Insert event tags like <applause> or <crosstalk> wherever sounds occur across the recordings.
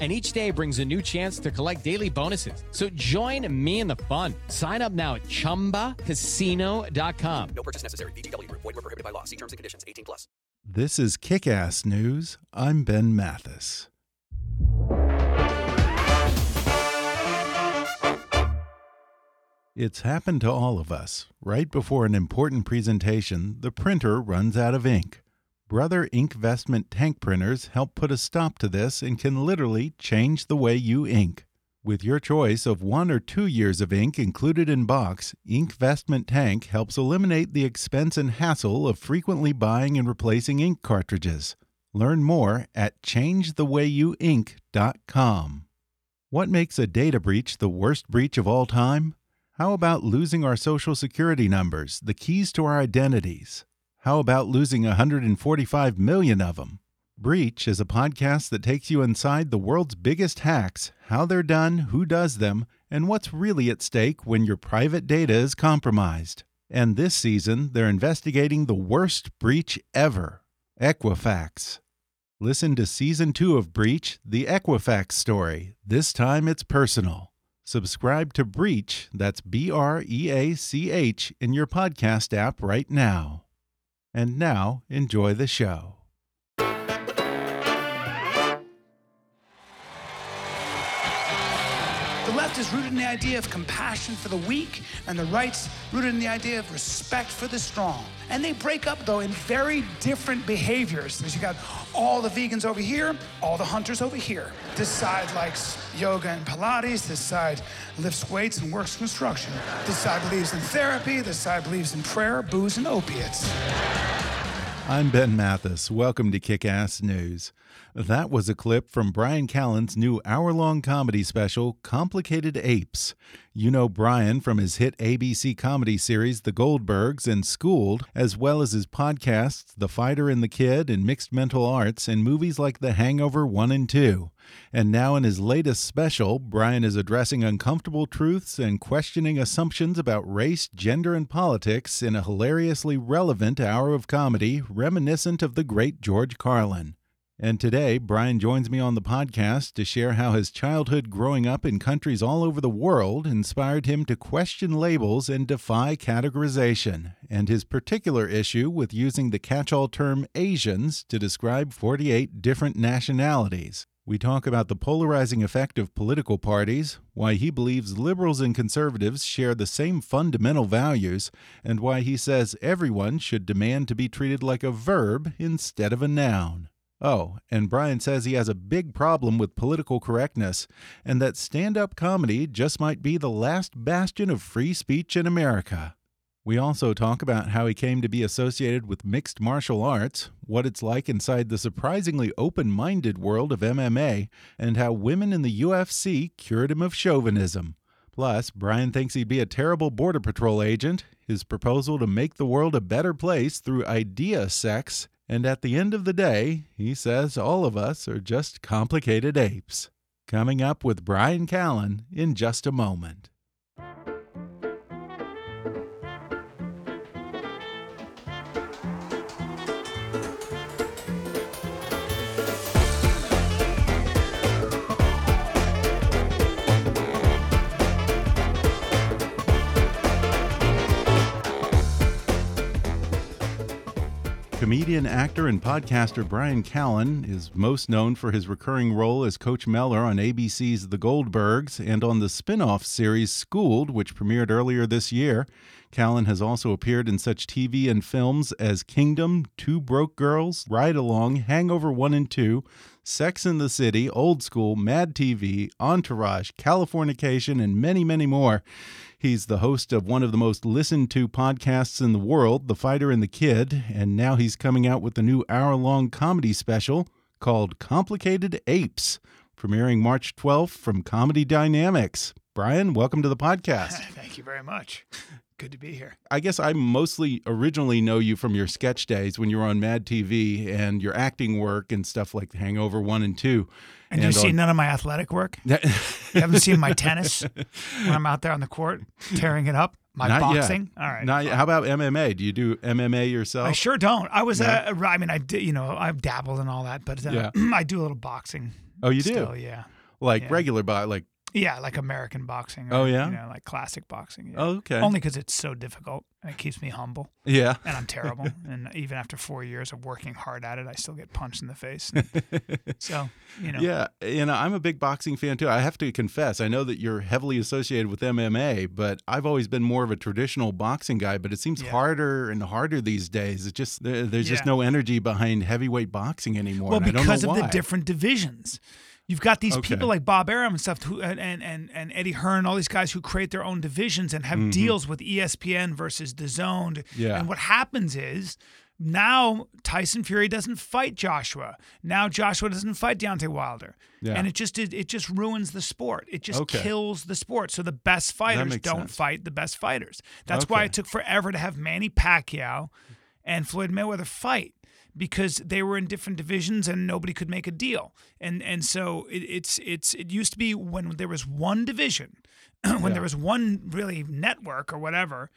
And each day brings a new chance to collect daily bonuses. So join me in the fun. Sign up now at chumbacasino.com. No purchase necessary. VGW Group. Void were prohibited by law. See terms and conditions. 18 plus. This is Kick Ass News. I'm Ben Mathis. It's happened to all of us. Right before an important presentation, the printer runs out of ink. Brother Inkvestment tank printers help put a stop to this and can literally change the way you ink. With your choice of one or two years of ink included in box, Inkvestment Tank helps eliminate the expense and hassle of frequently buying and replacing ink cartridges. Learn more at changethewayouink.com. What makes a data breach the worst breach of all time? How about losing our social security numbers, the keys to our identities? How about losing 145 million of them? Breach is a podcast that takes you inside the world's biggest hacks, how they're done, who does them, and what's really at stake when your private data is compromised. And this season, they're investigating the worst breach ever Equifax. Listen to season two of Breach, the Equifax story. This time it's personal. Subscribe to Breach, that's B R E A C H, in your podcast app right now. And now, enjoy the show. The left is rooted in the idea of compassion for the weak, and the right's rooted in the idea of respect for the strong. And they break up, though, in very different behaviors. Because you got all the vegans over here, all the hunters over here. This side likes yoga and Pilates, this side lifts weights and works construction. This side believes in therapy, this side believes in prayer, booze, and opiates. I'm Ben Mathis. Welcome to Kick Ass News. That was a clip from Bryan Callen's new hour long comedy special, Complicated Apes. You know Bryan from his hit ABC comedy series, The Goldbergs and Schooled, as well as his podcasts, The Fighter and the Kid and Mixed Mental Arts, and movies like The Hangover 1 and 2. And now in his latest special, Bryan is addressing uncomfortable truths and questioning assumptions about race, gender, and politics in a hilariously relevant hour of comedy reminiscent of the great George Carlin. And today, Bryan joins me on the podcast to share how his childhood growing up in countries all over the world inspired him to question labels and defy categorization, and his particular issue with using the catch all term Asians to describe 48 different nationalities. We talk about the polarizing effect of political parties, why he believes liberals and conservatives share the same fundamental values, and why he says everyone should demand to be treated like a verb instead of a noun. Oh, and Bryan says he has a big problem with political correctness, and that stand up comedy just might be the last bastion of free speech in America. We also talk about how he came to be associated with mixed martial arts, what it's like inside the surprisingly open minded world of MMA, and how women in the UFC cured him of chauvinism. Plus, Bryan thinks he'd be a terrible Border Patrol agent, his proposal to make the world a better place through idea sex, and at the end of the day, he says all of us are just complicated apes. Coming up with Bryan Callen in just a moment. Comedian, actor, and podcaster Bryan Callen is most known for his recurring role as Coach Mellor on ABC's The Goldbergs and on the spin off series Schooled, which premiered earlier this year. Callen has also appeared in such TV and films as Kingdom, Two Broke Girls, Ride Along, Hangover 1 and 2, Sex in the City, Old School, Mad TV, Entourage, Californication, and many, many more. He's the host of one of the most listened to podcasts in the world, The Fighter and the Kid, and now he's coming out with a new hour long comedy special called Complicated Apes, premiering March 12th from Comedy Dynamics. Bryan, welcome to the podcast. <laughs> Thank you very much. Good to be here. I guess I mostly originally know you from your sketch days when you were on Mad TV and your acting work and stuff like Hangover 1 and 2. And, you've seen none of my athletic work? <laughs> you haven't seen my tennis when I'm out there on the court tearing it up? My Not boxing? Yet. All right. Not yet. How about MMA? Do you do MMA yourself? I sure don't. I was, Yeah. uh, I mean, I did, you know, I've dabbled in all that, but uh, Yeah. <clears throat> I do a little boxing. Oh, you still, do? yeah. Like yeah. regular, bo- like Yeah, like American boxing. Oh, yeah? You know, like classic boxing. Yeah. Oh, okay. Only because it's so difficult and it keeps me humble. yeah. And I'm terrible. <laughs> and even after four years of working hard at it, I still get punched in the face. <laughs> so, you know. Yeah, you know, I'm a big boxing fan too. I have to confess, I know that you're heavily associated with MMA, but I've always been more of a traditional boxing guy. But it seems Yeah. harder and harder these days. It's just there, there's just no energy behind heavyweight boxing anymore. Well, and because of the different divisions. You've got these Okay. people like Bob Arum and stuff, who, and, and and Eddie Hearn, all these guys who create their own divisions and have deals with ESPN versus DAZN. Mm-hmm. Yeah. And what happens is now Tyson Fury doesn't fight Joshua. Now Joshua doesn't fight Deontay Wilder. Yeah. And it just it, it just ruins the sport. It just Okay. kills the sport. So the best fighters don't sense. fight the best fighters. That's why it took forever to have Manny Pacquiao and Floyd Mayweather fight because they were in different divisions and nobody could make a deal. And and so it, it's it's it used to be when there was one division, <clears throat> when there was one really network or whatever,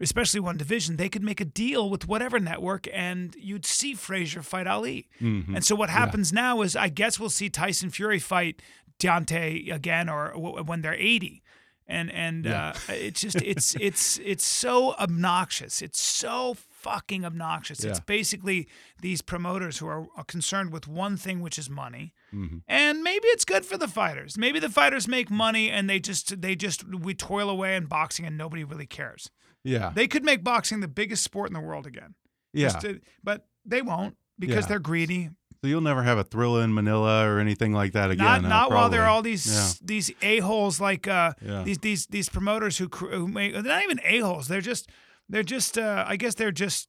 especially one division, they could make a deal with whatever network and you'd see Frazier fight Ali. And so what happens now is I guess we'll see Tyson Fury fight Deontay again or w- when they're 80 and and uh, it's just it's <laughs> it's it's so obnoxious. It's so fucking obnoxious. It's basically these promoters who are, are concerned with one thing, which is money, Mm-hmm. and maybe it's good for the fighters. Maybe the fighters make money and they just they just we toil away in boxing and nobody really cares. Yeah, They could make boxing the biggest sport in the world again. yeah. To- but they won't because Yeah. they're greedy. so you'll never have a Thrilla in Manila or anything like that again. not not while there are all these Yeah. these a holes like uh, Yeah. these these these promoters who who make they're not even a holes. They're just they're just uh, I guess they're just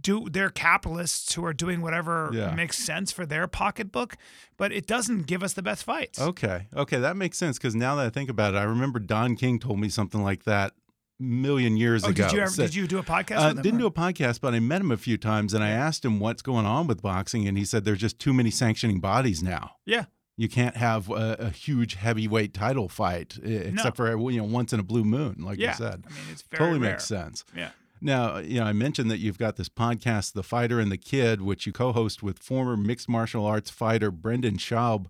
do they're capitalists who are doing whatever Yeah. makes sense for their pocketbook, but it doesn't give us the best fights. Okay. Okay, that makes sense because now that I think about it, I remember Don King told me something like that million years Oh, ago. did you ever, Said- did you do a podcast Uh, didn't or- do a podcast, but I met him a few times and I asked him what's going on with boxing, and he said there's just too many sanctioning bodies now. Yeah. You can't have a, a huge heavyweight title fight except for you know once in a blue moon, like Yeah. you said. I mean, it's very totally rare. makes sense. Yeah. Now, you know, I mentioned that you've got this podcast, The Fighter and the Kid, which you co-host with former mixed martial arts fighter Brendan Schaub.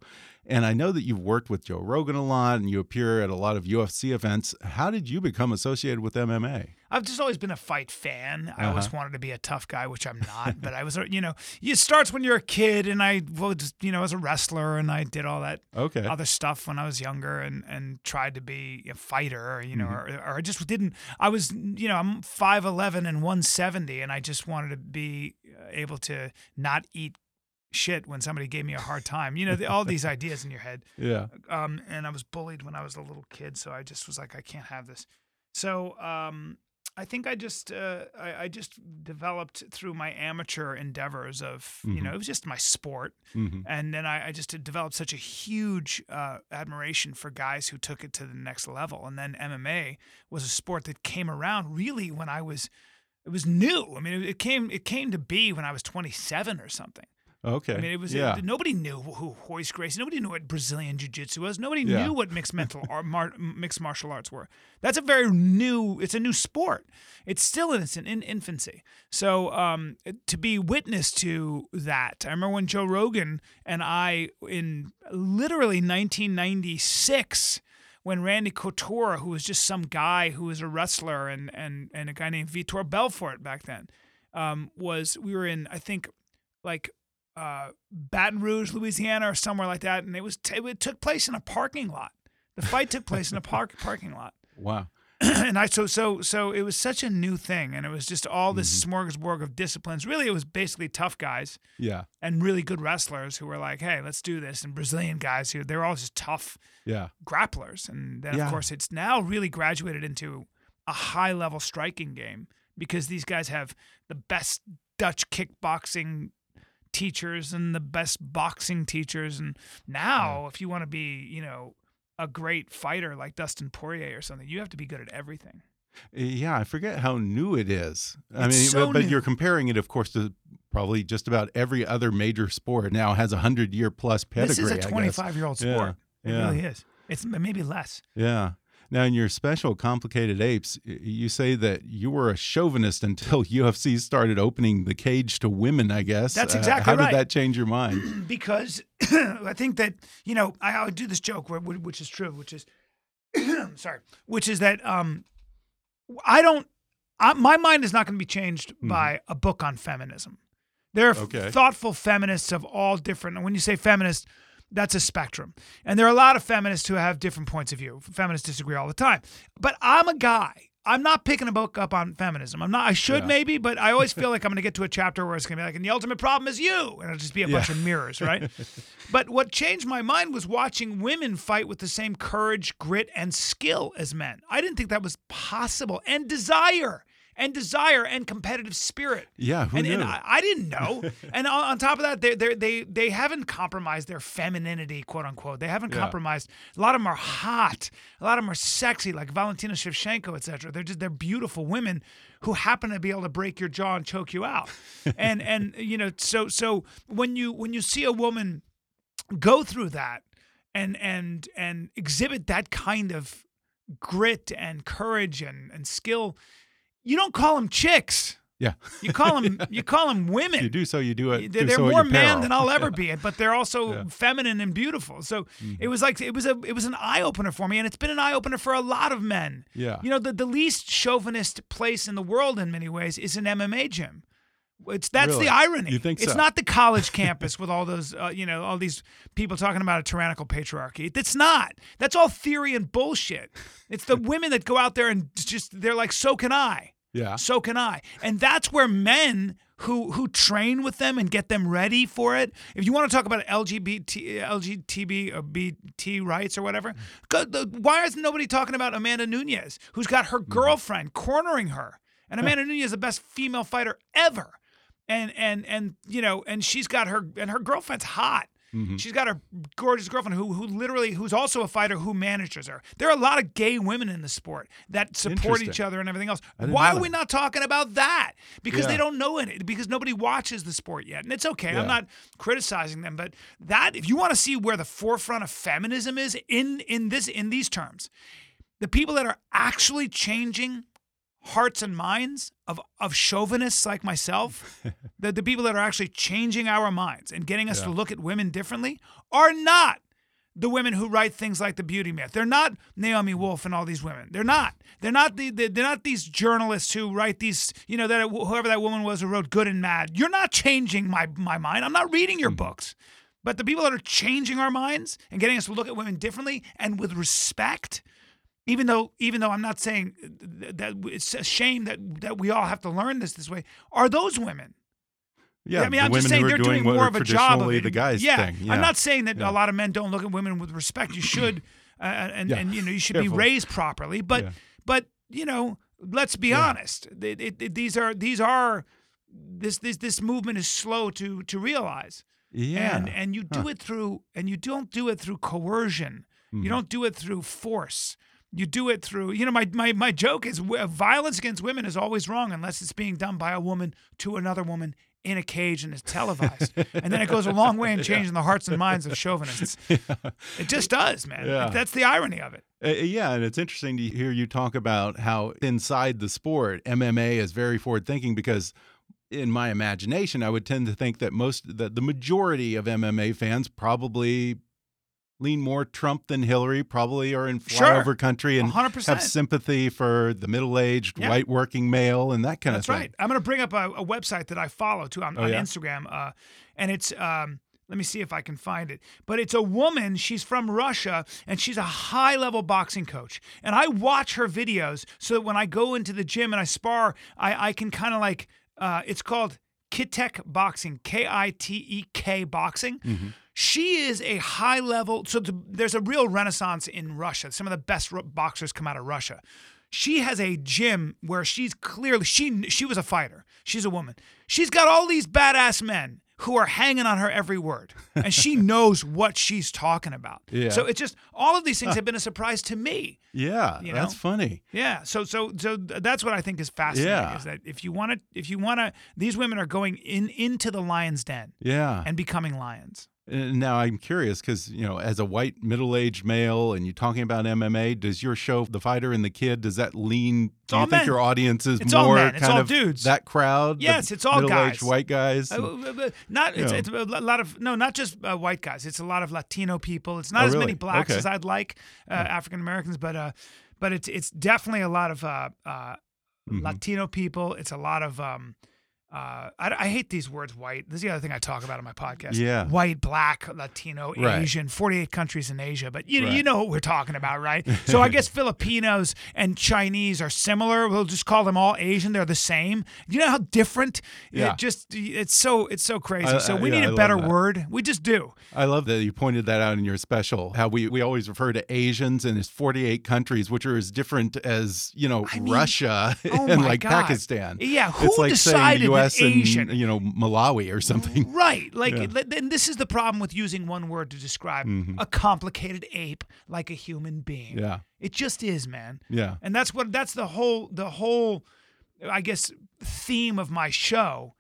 And I know that you've worked with Joe Rogan a lot and you appear at a lot of UFC events. How did you become associated with MMA? I've just always been a fight fan. I Uh-huh. always wanted to be a tough guy, which I'm <laughs> not. but I was, you know, it starts when you're a kid, and I was, you know, as a wrestler, and I did all that Okay. other stuff when I was younger, and and tried to be a fighter, you know, Mm-hmm. or, or I just didn't. I was, you know, I'm five eleven and one seventy, and I just wanted to be uh, able to not eat shit when somebody gave me a hard time. You know, the, all these ideas in your head <laughs> Yeah. um, and I was bullied when I was a little kid, so I just was like, I can't have this. So um, I think I just uh, I, I just developed through my amateur endeavors of you know it was just my sport, hmm and then I, I just had developed such a huge uh, admiration for guys who took it to the next level, and then MMA was a sport that came around really when I was. It was new. I mean, it, it came it came to be when I was 27 or something. Okay. I mean, it was yeah. it- nobody knew who Royce Gracie. Nobody knew what Brazilian Jiu Jitsu was. Nobody Yeah. knew what mixed mental or mar, mixed martial arts were. That's a very new. It's a new sport. It's still in its in infancy. So um, to be witness to that, I remember when Joe Rogan and I in literally 1996 when Randy Couture, who was just some guy who was a wrestler, and and and a guy named Vitor Belfort back then, um, was we were in I think like uh, Baton Rouge, Louisiana, or somewhere like that, and it was t- it took place in a parking lot. The fight took place in a park <laughs> parking lot. Wow. <clears throat> and I so so so it was such a new thing, and it was just all this smorgasbord of disciplines. Really, it was basically tough guys Yeah. and really good wrestlers who were like, "Hey, let's do this," and Brazilian guys who they're all just tough Yeah. grapplers, and then Yeah. of course it's now really graduated into a high level striking game because these guys have the best Dutch kickboxing teachers and the best boxing teachers, and now if you want to be, you know, a great fighter like Dustin Poirier or something, you have to be good at everything. Eh, yeah, I forget how new it is. I It's mean, so but, but you're comparing it, of course, to probably just about every other major sport now has a hundred year plus pedigree. this is a guess. 25 year old Yeah, sport. It yeah. really is. It's maybe less. Yeah. Now, in your special, Complicated Apes, you say that you were a chauvinist until <laughs> UFC started opening the cage to women. I guess That's Uh, exactly how right. did that change your mind? <clears throat> because <clears throat> I think that you know I, I do this joke which is true, which is <clears throat> sorry, which is that um, I don't. I, my mind is not going to be changed by a book on feminism. There are Okay. thoughtful feminists of all different. And when you say feminist, that's a spectrum, and there are a lot of feminists who have different points of view. Feminists disagree all the time, but I'm a guy. I'm not picking a book up on feminism. I'm not. I should Yeah. maybe, but I always <laughs> feel like I'm going to get to a chapter where it's going to be like, and the ultimate problem is you, and it'll just be a bunch of mirrors, right? <laughs> but what changed my mind was watching women fight with the same courage, grit, and skill as men. I didn't think that was possible, and desire, and desire, and competitive spirit. Yeah, who and, knew? and I, I didn't know. <laughs> and on, on top of that, they they they they haven't compromised their femininity, quote unquote. They haven't Yeah. compromised. A lot of them are hot. A lot of them are sexy, like Valentina Shevchenko, etc. They're just they're beautiful women who happen to be able to break your jaw and choke you out. <laughs> and and you know, so so when you when you see a woman go through that and and and exhibit that kind of grit and courage and and skill, you don't call them chicks. yeah, You call them <laughs> you call them women. you do so. You do it. They're, do so more man than I'll ever <laughs> be, but they're also Yeah. feminine and beautiful. So it was like it was a it was an eye opener for me, and it's been an eye opener for a lot of men. Yeah. you know the the least chauvinist place in the world in many ways is an MMA gym. It's that's Really? the irony. You think it's so? not the college <laughs> campus with all those uh, you know all these people talking about a tyrannical patriarchy. That's not. That's all theory and bullshit. It's the women that go out there and just they're like, so can I. Yeah. So can I. And that's where men who who train with them and get them ready for it. If you want to talk about LGBT LGTB or BT rights or whatever, mm-hmm. go, the, why is nobody talking about Amanda Nunes, who's got her mm-hmm. girlfriend cornering her? And Amanda <laughs> Nunes is the best female fighter ever. And and and you know, and she's got her and her girlfriend's hot. She's got her gorgeous girlfriend who who literally who's also a fighter who manages her. There are a lot of gay women in the sport that support each other and everything else. Why are we not talking about that? Because Yeah. they don't know it. Because nobody watches the sport yet, and it's okay. Yeah. I'm not criticizing them, but that if you want to see where the forefront of feminism is in in this in these terms, the people that are actually changing hearts and minds of of chauvinists like myself, <laughs> the, the people that are actually changing our minds and getting us to look at women differently are not the women who write things like the beauty myth. They're not Naomi Wolf and all these women. They're not. They're not the, the they're not these journalists who write these, you know, that whoever that woman was who wrote Good and Mad. You're not changing my my mind. I'm not reading your hmm. books. But the people that are changing our minds and getting us to look at women differently and with respect, even though even though I'm not saying that it's a shame that that we all have to learn this this way, are those women? Yeah, I mean, I'm just saying they're doing what more of a job of it. the guys yeah, thing. Yeah, I'm not saying that Yeah. a lot of men don't look at women with respect. You should, <clears throat> uh, and Yeah. and you know you should Careful. be raised properly. But but you know, let's be honest. It- it- it- these are these are this this this movement is slow to to realize. Yeah, And and you do it through and you don't do it through coercion. Mm-hmm. You don't do it through force. You do it through, you know, my, my, my joke is violence against women is always wrong unless it's being done by a woman to another woman in a cage and is televised. and then it goes a long way in <laughs> changing the hearts and minds of chauvinists. <laughs> It just does, man. Yeah. That's the irony of it. Uh, yeah, and it's interesting to hear you talk about how inside the sport, MMA is very forward thinking because in my imagination, I would tend to think that most that the majority of MMA fans probably lean more Trump than Hillary, probably are in Sure. flyover country and 100%. have sympathy for the middle-aged Yeah. white working male and that kind That's of thing. That's right. I'm going to bring up a, a website that I follow too on, Oh, on yeah? Instagram, uh, and it's um, Let me see if I can find it. But it's a woman. She's from Russia and she's a high level boxing coach. And I watch her videos so that when I go into the gym and I spar, I, I can kind of like, uh, it's called Kitek Boxing, K I T E K Boxing. She is a high level. So the, there's a real renaissance in Russia. Some of the best boxers come out of Russia. She has a gym where she's clearly she she was a fighter. She's a woman. She's got all these badass men who are hanging on her every word, and she <laughs> knows what she's talking about. Yeah. So it's just all of these things <laughs> have been a surprise to me. Yeah, You that's know? funny. Yeah. So so so that's what I think is fascinating Yeah. is that if you want to if you want to these women are going in into the lion's den Yeah. and becoming lions. Uh, Now I'm curious because you know, as a white middle-aged male, and you're talking about MMA, does your show, The Fighter and the Kid, does that lean? Do you think men. your audience is It's all more. It's kind all of dudes. that crowd? Yes, it's all middle-aged guys. white guys. Uh, not it's, it's a lot of no, not just uh, white guys. It's a lot of Latino people. It's not Oh, as really? many blacks Okay. as I'd like, uh, African Americans, but uh, but it's it's definitely a lot of uh, uh, Mm-hmm. Latino people. It's a lot of um, uh, I, I hate these words white. This is the other thing I talk about on my podcast. Yeah. white, black, Latino, Right. Asian, forty-eight countries in Asia. But you Right. you know what we're talking about, right? <laughs> So I guess Filipinos and Chinese are similar. We'll just call them all Asian. They're the same. You know how different? Yeah. It just it's so it's so crazy. I- so we yeah, need a better word. We just do. I love that you pointed that out in your special. How we, we always refer to Asians and it's 48 countries, which are as different as you know I mean, Russia oh <laughs> and like God. Pakistan. Yeah, it's who like decided U.S. and Asian- you know Malawi or something. <laughs> Right. Like Yeah. and this is the problem with using one word to describe a complicated ape like a human being. Mm-hmm. Yeah. It just is, man. Yeah. And that's what that's the whole the whole I guess theme of my show.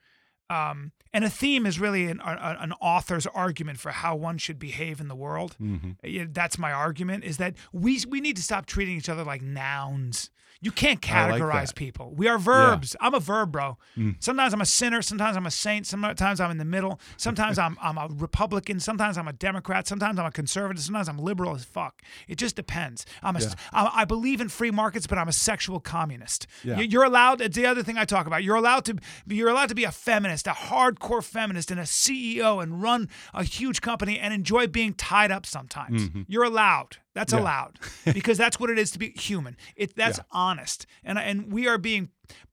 Um, and a theme is really an, a- an author's argument for how one should behave in the world. Mm-hmm. That's my argument: is that we we need to stop treating each other like nouns. You can't I like categorize people. We are verbs. I'm a verb, bro. Mm. Sometimes I'm a sinner. Sometimes I'm a saint. Sometimes I'm in the middle. Sometimes I'm I'm a Republican. Sometimes I'm a Democrat. Sometimes I'm a conservative. Sometimes I'm liberal as fuck. It just depends. I'm a, I, I believe in free markets, but I'm a sexual communist. Yeah. You- You're allowed. It's the other thing I talk about. You're allowed to. You're allowed to be a feminist, a hardcore feminist, and a CEO, and run a huge company and enjoy being tied up sometimes. Mm-hmm. You're allowed. That's Yeah. allowed <laughs> because that's what it is to be human. It that's Yeah. honest, and and we are being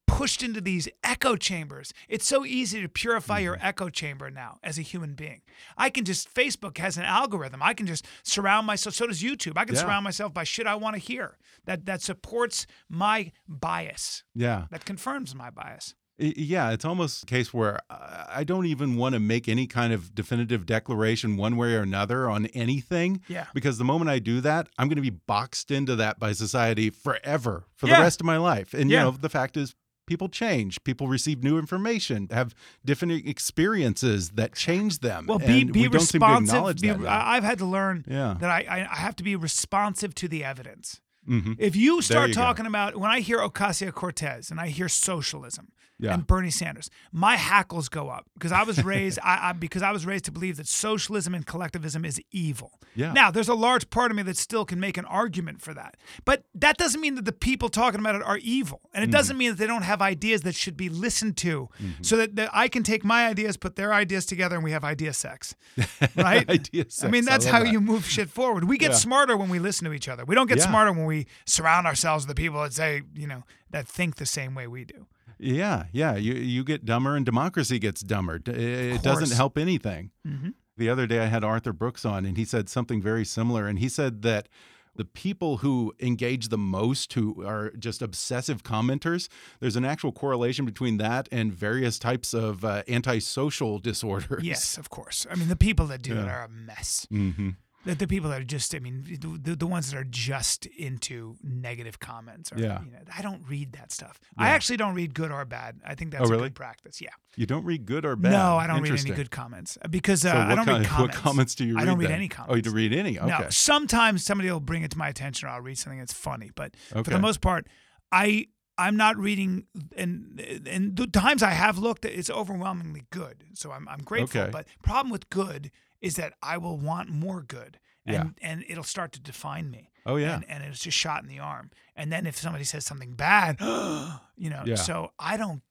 pushed into these echo chambers. It's so easy to purify your Mm-hmm. echo chamber now as a human being. I can just Facebook has an algorithm. I can just surround myself. So does YouTube. I can Yeah. surround myself by shit I want to hear that that supports my bias. Yeah. That confirms my bias. Yeah, it's almost a case where I don't even want to make any kind of definitive declaration one way or another on anything. Yeah. Because the moment I do that, I'm going to be boxed into that by society forever for Yeah. the rest of my life. And, Yeah. you know, the fact is, people change, people receive new information, have different experiences that change them. Well, be and be we don't seem to responsive. acknowledge be- I've had to learn Yeah. that I I have to be responsive to the evidence. Mhm. If you start you go. talking about when I hear Ocasio Cortez and I hear socialism Yeah. and Bernie Sanders, my hackles go up because I was raised I, I because I was raised to believe that socialism and collectivism is evil. Yeah. Now there's a large part of me that still can make an argument for that, but that doesn't mean that the people talking about it are evil, and Mm-hmm. it doesn't mean that they don't have ideas that should be listened to, so that, that I can take my ideas, put their ideas together, and we have idea sex, <laughs> right? Idea I mean sex, I that's how that. you move shit forward. We get Yeah. smarter when we listen to each other. We don't get Yeah. smarter when we surround ourselves with the people that say, you know, that think the same way we do. Yeah, yeah. You you get dumber, and democracy gets dumber. It doesn't help anything. Mm-hmm. The other day, I had Arthur Brooks on, and he said something very similar. And he said that the people who engage the most, who are just obsessive commenters, there's an actual correlation between that and various types of uh, antisocial <laughs> disorders. Yes, of course. I mean, the people that do it are a mess. hmm The, the people that are just, I mean, the, the ones that are just into negative comments. Or, Yeah. You know, I don't read that stuff. I actually don't read good or bad. I think that's Oh, a really? good practice. Yeah. You don't read good or bad. No, I don't read any good comments because uh, So I don't kind, read comments. What comments do you read? I don't read then? any comments. Oh, you don't read any? Okay. No, sometimes somebody will bring it to my attention, or I'll read something that's funny. But for the most part, I I'm not reading, and and the times I have looked, it's overwhelmingly good. So I'm I'm grateful. Okay. But problem with good is that I will want more good, and and it'll start to define me. Oh, yeah. and, and it's just shot in the arm. And then if somebody says something bad, <gasps> you know, Yeah. so I don't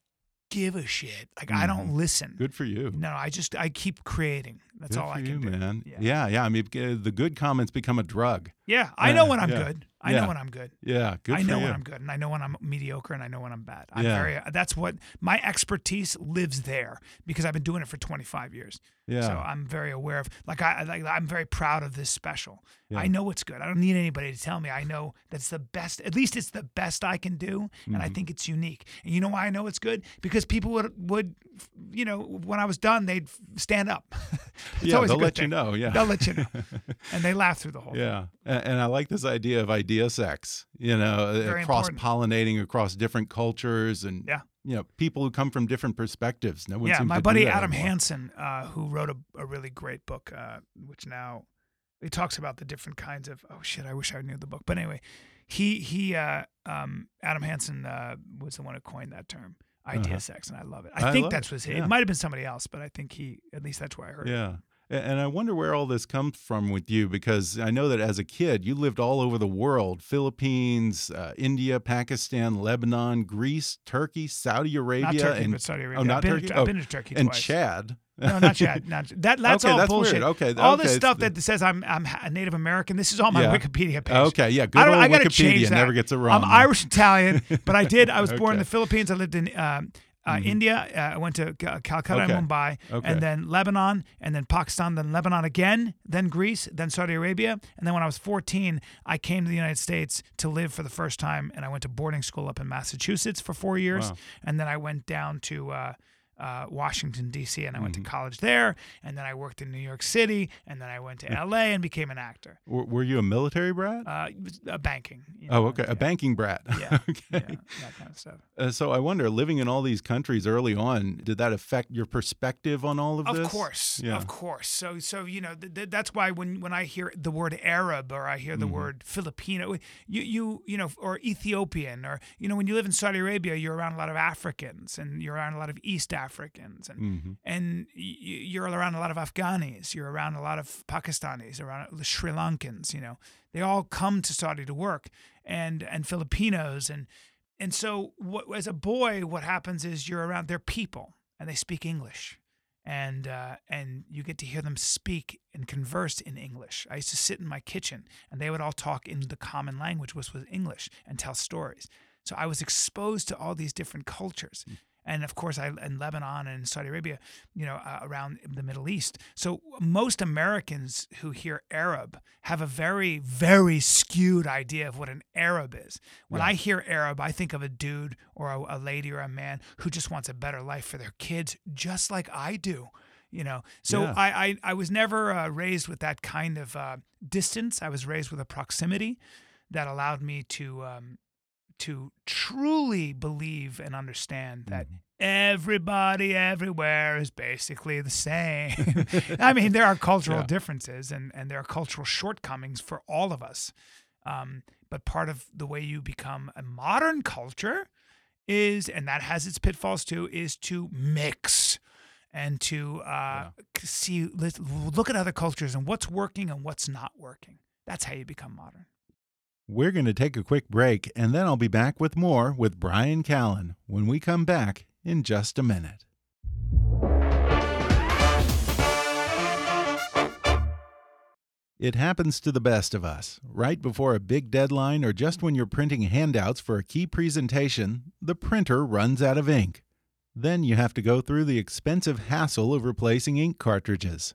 give a shit. Like I don't listen. Mm-hmm. Good for you. No, I just I keep creating. That's Good all I you, can do. man. Yeah. Yeah. yeah, I mean, uh, the good comments become a drug. Yeah, I know when I'm yeah. good. I Yeah. know when I'm good. Yeah, good I know when I'm good, and I know when I'm mediocre, and I know when I'm bad. I'm Yeah. very. That's what my expertise lives there because I've been doing it for 25 years. Yeah. So I'm very aware of. Like I, like I'm very proud of this special. Yeah. I know it's good. I don't need anybody to tell me. I know that's the best. At least it's the best I can do, and Mm-hmm. I think it's unique. And you know why I know it's good? Because people would would, you know, when I was done, they'd stand up. <laughs> it's Yeah, always they'll good let you know, yeah. they'll let you know, <laughs> and they laugh through the whole. Yeah, and, and I like this idea of idea sex. You know, cross pollinating across different cultures and Yeah. you know people who come from different perspectives. No one yeah, my buddy Adam anymore. Hansen, uh, who wrote a, a really great book, uh, which now he talks about the different kinds of. Oh shit! I wish I knew the book, but anyway, he he uh, um, Adam Hansen uh, was the one who coined that term, idea Uh-huh. sex, and I love it. I, I think that's it, was yeah. it. might have been somebody else, but I think he at least that's where I heard. it. Yeah. A- And I wonder where all this comes from with you because I know that as a kid you lived all over the world Philippines, uh, India, Pakistan, Lebanon, Greece, Turkey, Saudi Arabia. Not Turkey, and, but Saudi Arabia. Oh, not I've been, Turkey? To, I've Oh, been to Turkey and twice. Chad. No, not <laughs> Chad. Not that. That's Okay, all that's bullshit. weird. Okay, all okay, this stuff that says I'm I'm a Native American. This is all my Yeah. Wikipedia page. Okay, yeah, good I, old I Wikipedia change that. never gets it wrong, I'm? Irish Italian, but I did. I was <laughs> born in the Philippines. I lived in um, uh, India. Uh, I went to Cal- Calcutta Okay. and Mumbai, Okay. and then Lebanon, and then Pakistan, then Lebanon again, then Greece, then Saudi Arabia, and then when I was 14, I came to the United States to live for the first time, and I went to boarding school up in Massachusetts for four years, Wow. and then I went down to. Uh, Washington D.C. and I Mm-hmm. went to college there, and then I worked in New York City, and then I went to L.A. and became an actor. Were, were you a military brat? Uh, uh, banking. you oh, okay, yeah. a banking brat. Yeah, <laughs> okay. yeah, that kind of stuff. Uh, so I wonder, living in all these countries early on, did that affect your perspective on all of, Of this? Of course, Yeah. of course. So, so you know, th- th- that's why when when I hear the word Arab or I hear the Mm-hmm. word Filipino, you you you know, or Ethiopian, or you know, when you live in Saudi Arabia, you're around a lot of Africans and you're around a lot of East Africans and Mm-hmm. and you're around a lot of Afghanis, you're around a lot of Pakistanis, around the Sri Lankans. You know, they all come to Saudi to work, and and Filipinos and and so what, as a boy, what happens is you're around their people and they speak English, and uh, and you get to hear them speak and converse in English. I used to sit in my kitchen and they would all talk in the common language, which was English, and tell stories. So I was exposed to all these different cultures. And of course, I in Lebanon and Saudi Arabia, you know, uh, around the Middle East. So most Americans who hear Arab have a very, very skewed idea of what an Arab is. When I hear Arab, I think of a dude or a, a lady or a man who just wants a better life for their kids, just like I do. You know, so Yeah. I, I I was never uh, raised with that kind of uh, distance. I was raised with a proximity that allowed me to um, to truly believe and understand that everybody everywhere is basically the same. <laughs> <laughs> I mean, there are cultural Yeah. differences and, and there are cultural shortcomings for all of us. Um, but part of the way you become a modern culture is, and that has its pitfalls too, is to mix and to uh, c- see, look at other cultures and what's working and what's not working. That's how you become modern. We're going to take a quick break, and then I'll be back with more with Bryan Callen when we come back in just a minute. It happens to the best of us. Right before a big deadline or just when you're printing handouts for a key presentation, the printer runs out of ink. Then you have to go through the expensive hassle of replacing ink cartridges.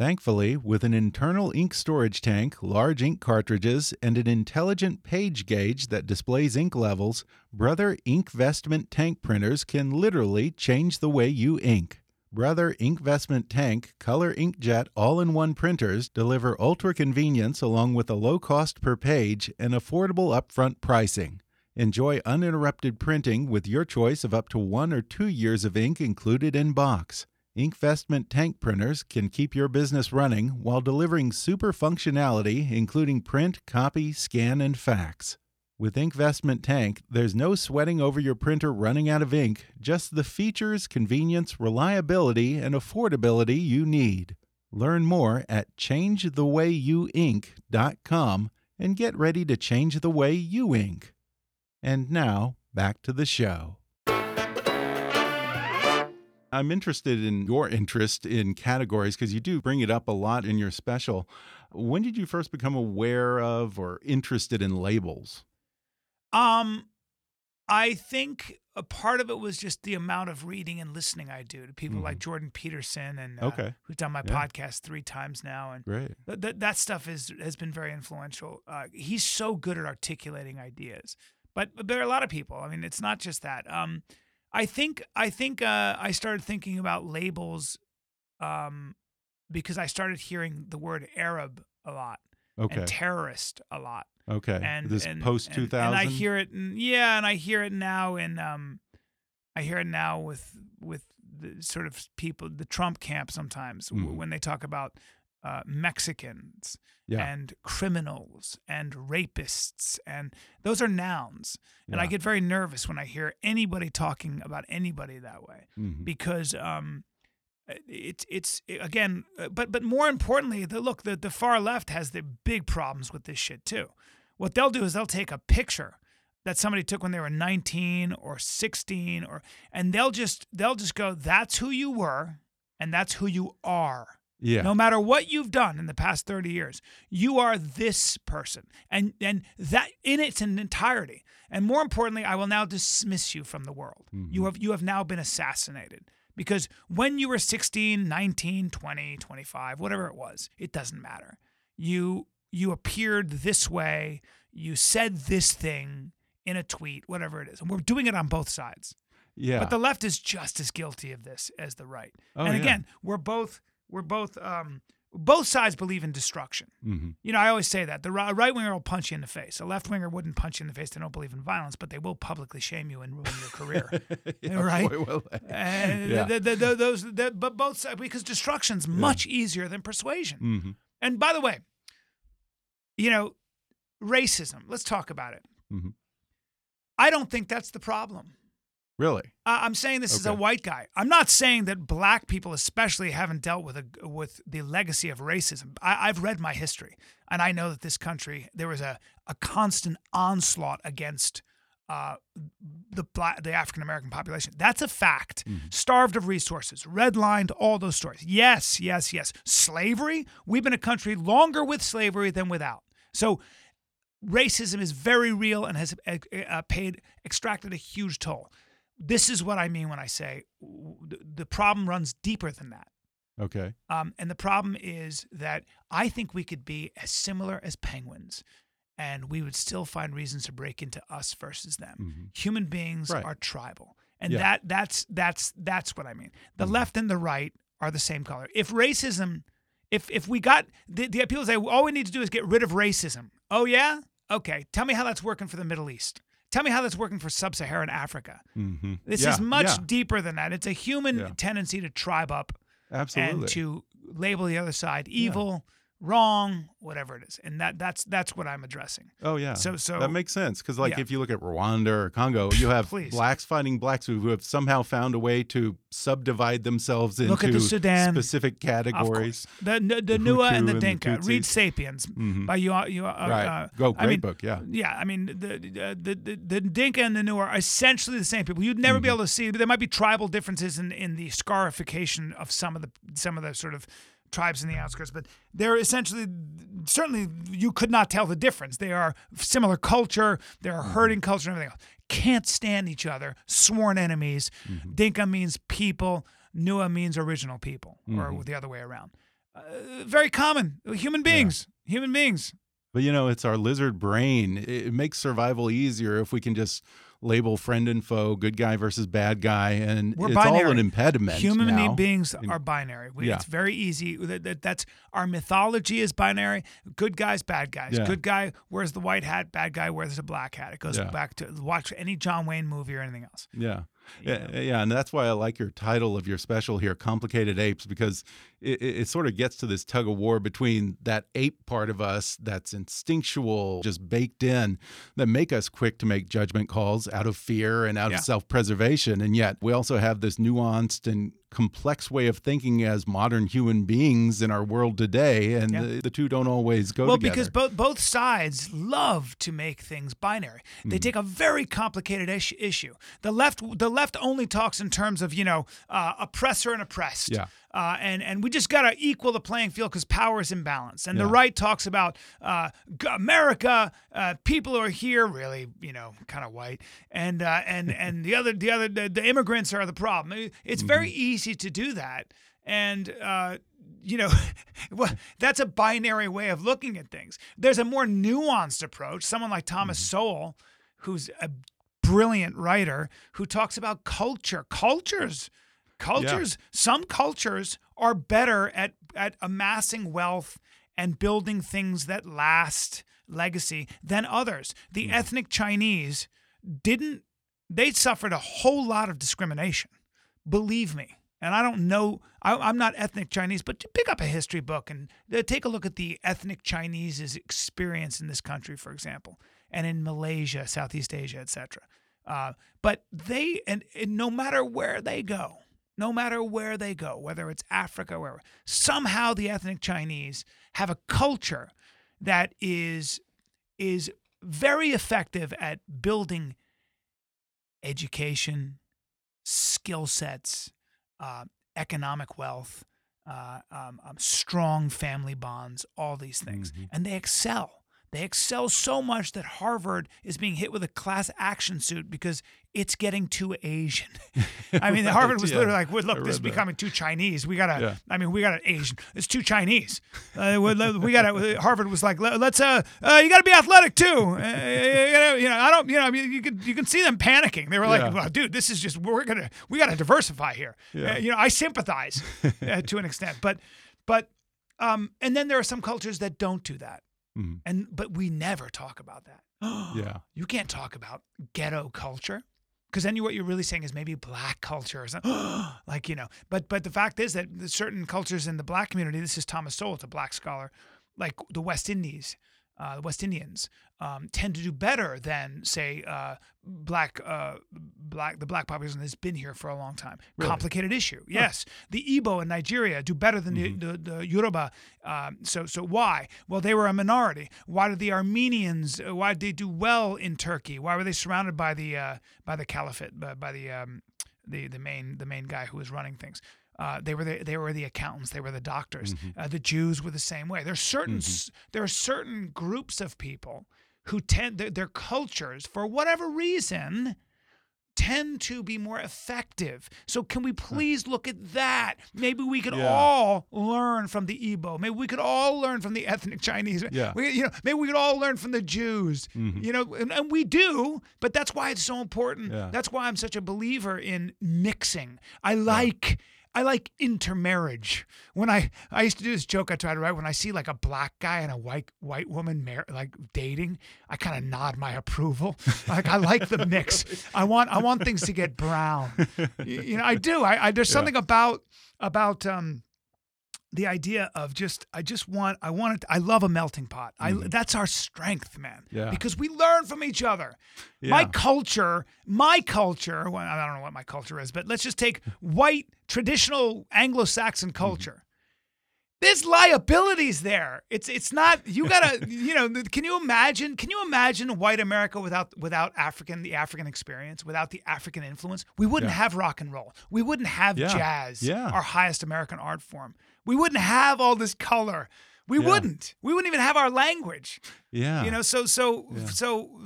Thankfully, with an internal ink storage tank, large ink cartridges, and an intelligent page gauge that displays ink levels, Brother Inkvestment tank printers can literally change the way you ink. Brother Inkvestment Tank Color Inkjet all in one printers deliver ultra convenience along with a low cost per page and affordable upfront pricing. Enjoy uninterrupted printing with your choice of up to one or two years of ink included in box. Inkvestment tank printers can keep your business running while delivering super functionality, including print, copy, scan, and fax. With Inkvestment Tank, there's no sweating over your printer running out of ink, just the features, convenience, reliability, and affordability you need. Learn more at changethewayouink.com and get ready to change the way you ink. And now, back to the show. I'm interested in your interest in categories because you do bring it up a lot in your special. When did you first become aware of or interested in labels? Um, I think a part of it was just the amount of reading and listening I do to people like Jordan Peterson and uh. Okay. who's done my Yeah. podcast three times now, and Great. th- th- that stuff is has been very influential. Uh, he's so good at articulating ideas, but, but there are a lot of people. I mean, it's not just that. Um, I think I think uh, I started thinking about labels, um, because I started hearing the word Arab a lot Okay. and terrorist a lot Okay. and this and, post two thousand. And I hear it, in, yeah, and I hear it now in, um, I hear it now with with the sort of people, the Trump camp sometimes Mhm. when they talk about uh, Mexicans Yeah. and criminals and rapists, and those are nouns. And I get very nervous when I hear anybody talking about anybody that way Mhm. because um, it's it's again, uh, but but more importantly, the look the the far left has the big problems with this shit too. What they'll do is they'll take a picture that somebody took when they were 19 or 16 or and they'll just they'll just go that's who you were and that's who you are. Yeah. No matter what you've done in the past 30 years, you are this person. And and that in its entirety. And more importantly, I will now dismiss you from the world. Mm-hmm. You have you have now been assassinated. Because when you were 16, 19, 20, 25, whatever it was, it doesn't matter. You you appeared this way, you said this thing in a tweet, whatever it is. And we're doing it on both sides. yeah. But the left is just as guilty of this as the right. Oh, and yeah. again, we're both we're both um, both sides believe in destruction. Mhm. You know, I always say that the right winger will punch you in the face. A left winger wouldn't punch you in the face. They don't believe in violence, but they will publicly shame you and ruin your career. <laughs> Yeah, right? boy, and Yeah. the, the, the, those, the, but both sides because destruction's much easier than persuasion. Mhm. And by the way, you know, racism. Let's talk about it. Mhm. I don't think that's the problem. Really? I- I'm saying this as a white guy. I'm not saying that black people, especially, haven't dealt with a with the legacy of racism. I, I've read my history, and I know that this country there was a a constant onslaught against uh, the black, the African American population. That's a fact. Starved of resources, redlined, all those stories. Yes, yes, yes. Slavery. We've been a country longer with slavery than without. So racism is very real and has uh, uh, paid extracted a huge toll. This is what I mean when I say the- problem runs deeper than that. Okay. Um, and the problem is that I think we could be as similar as penguins, and we would still find reasons to break into us versus them. Human beings Right. are tribal, and Yeah. that that's that's that's what I mean. The left and the right are the same color. If racism, if if we got the, the people say all we need to do is get rid of racism. Oh yeah, okay. Tell me how that's working for the Middle East. Tell me how that's working for sub-Saharan Africa. hmm This yeah, is much yeah, deeper than that. It's a human Yeah. tendency to tribe up absolutely. and to label the other side evil, wrong, whatever it is. And that that's that's what I'm addressing. Oh yeah. So- so- that makes sense because like Yeah. if you look at Rwanda or Congo, you have Please. blacks fighting blacks who have somehow found a way to subdivide themselves into Look at the Sudan. specific categories. The the, the Nuer and the and the Dinka. Read. Sapiens Mhm. by you. you uh, Right. Uh, Go, I great mean, book, yeah. Yeah, I mean the the, the the Dinka and the Nuer are essentially the same people. You'd never Mm-hmm. be able to see. There might be tribal differences in in the scarification of some of the some of the sort of tribes in the outskirts, but they're essentially certainly you could not tell the difference. They are similar culture. They're Mm-hmm. herding culture and everything else. Can't stand each other. Sworn enemies. Mm-hmm. Dinka means people. Nuer means original people, Mm-hmm. or the other way around. Uh, very common. Human beings. Human beings. But you know, it's our lizard brain. It makes survival easier if we can just label friend and foe, good guy versus bad guy, and We're it's binary. all an impediment. Human now. beings are binary. We, Yeah. It's very easy. That, that- that's our mythology is binary. Good guys, bad guys. Yeah. Good guy wears the white hat. Bad guy wears the black hat. It goes Yeah. back to watch any John Wayne movie or anything else. Yeah. Yeah, yeah, and that's why I like your title of your special here, "Complicated Apes," because it, it, it sort of gets to this tug of war between that ape part of us that's instinctual, just baked in, that make us quick to make judgment calls out of fear and out Yeah. of self-preservation, and yet we also have this nuanced and complex way of thinking as modern human beings in our world today, and Yeah. the, the two don't always go well, together. because both both sides love to make things binary. They Mm-hmm. take a very complicated issue. The left the left only talks in terms of you know uh, oppressor and oppressed. Yeah. Uh, and and we just got to equal the playing field because power is imbalanced. And the right talks about uh, America, uh, people who are here, really, you know, kind of white, and uh, and and the other the other the, the immigrants are the problem. It- It's very easy to do that, and. Uh, you know, <laughs> well, that's a binary way of looking at things. There's a more nuanced approach. Someone like Thomas Sowell, who's a brilliant writer, who talks about culture. Cultures, cultures. Some cultures are better at at amassing wealth and building things that last legacy than others. The ethnic Chinese didn't. They suffered a whole lot of discrimination. Believe me. And I don't know, I, I'm not ethnic Chinese, but pick up a history book and uh, take a look at the ethnic Chinese's experience in this country, for example, and in Malaysia, Southeast Asia, etc. Uh, but they, and, and no matter where they go, no matter where they go, whether it's Africa or wherever, somehow the ethnic Chinese have a culture that is is very effective at building education, skill sets, uh, economic wealth, uh, um, um, strong family bonds, all these things. And they excel. They excel so much that Harvard is being hit with a class action suit because it's getting too Asian. <laughs> I mean, Harvard was yeah. literally like, "Well, "Look, this is becoming too Chinese. We gotta. Yeah. I mean, we gotta Asian. It's too Chinese. Uh, we, gotta." Harvard was like, "Let- "Let's. Uh, uh, you gotta be athletic too. Uh, you, you know, I don't. You know, I mean, you can you can see them panicking. They were like, Yeah. well, dude, this is just we're gonna we gotta diversify here. Yeah. Uh, you know, I sympathize uh, to an extent, but but um, and then there are some cultures that don't do that, Mhm. and but we never talk about that. <gasps> yeah. You can't talk about ghetto culture because then you, what you're really saying is maybe black culture or something <gasps> like you know. But but the fact is that certain cultures in the black community. This is Thomas Sowell, it's a black scholar, like the West Indies. Uh, the West Indians um, tend to do better than, say, uh, black, uh, black, the black population that's been here for a long time. Complicated issue, yes. The Igbo in Nigeria do better than the, the, the Yoruba. Um, so, so why? Well, they were a minority. Why did the Armenians? uh, Why did they do well in Turkey? Why were they surrounded by the uh, by the caliphate, by, by the um, the the main the main guy who was running things? Uh, they were the, they were the accountants. They were the doctors. Uh, the Jews were the same way. There's certain s there are certain groups of people who tend their, their cultures for whatever reason tend to be more effective. So can we please look at that? Maybe we could Yeah. all learn from the Igbo. Maybe we could all learn from the ethnic Chinese. Yeah. We, you know, maybe we could all learn from the Jews. Mm-hmm. You know, and, and we do, but that's why it's so important. Yeah. That's why I'm such a believer in mixing. I like I like intermarriage. When I I used to do this joke I try to write when I see like a black guy and a white white woman mar- like dating, I kind of nod my approval. Like I like the mix. <laughs> I want I want things to get brown. You, you know, I do. I, I there's something about about um the idea of just I just want I want it I love a melting pot. I that's our strength, man. Mm-hmm. Yeah. Because we learn from each other. Yeah. My culture, my culture, well, I don't know what my culture is, but let's just take white traditional Anglo-Saxon Mm-hmm. culture. There's liabilities there. It's it's not you gotta <laughs> you know can you imagine can you imagine white America without without African the African experience without the African influence we wouldn't Yeah. have rock and roll we wouldn't have Yeah. jazz Yeah. our highest American art form we wouldn't have all this color we Yeah. wouldn't we wouldn't even have our language Yeah. you know so so Yeah. so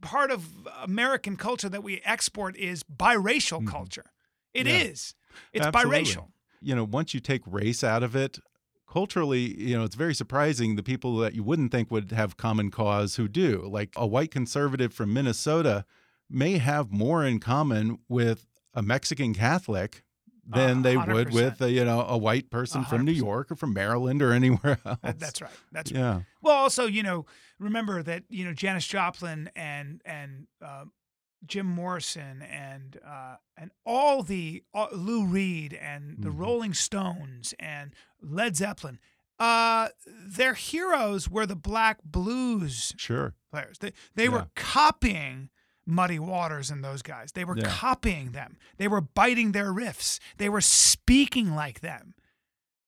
part of American culture that we export is biracial mm-hmm. culture It is. Yeah. it's Absolutely. biracial You know, once you take race out of it, culturally, you know, it's very surprising the people that you wouldn't think would have common cause who do. Like a white conservative from Minnesota may have more in common with a Mexican Catholic than A they would with a, you know a white person A from New. York or from Maryland or anywhere <laughs> else. That's right that's right Yeah. Well, also, you know, remember that you know Janis Joplin and and uh, Jim Morrison and uh, and all the uh, Lou Reed and the Mhm. Rolling Stones and Led Zeppelin. Uh, their heroes were the black blues Sure. players. They they were Yeah. copying Muddy Waters and those guys. They were Yeah. copying them. They were biting their riffs. They were speaking like them.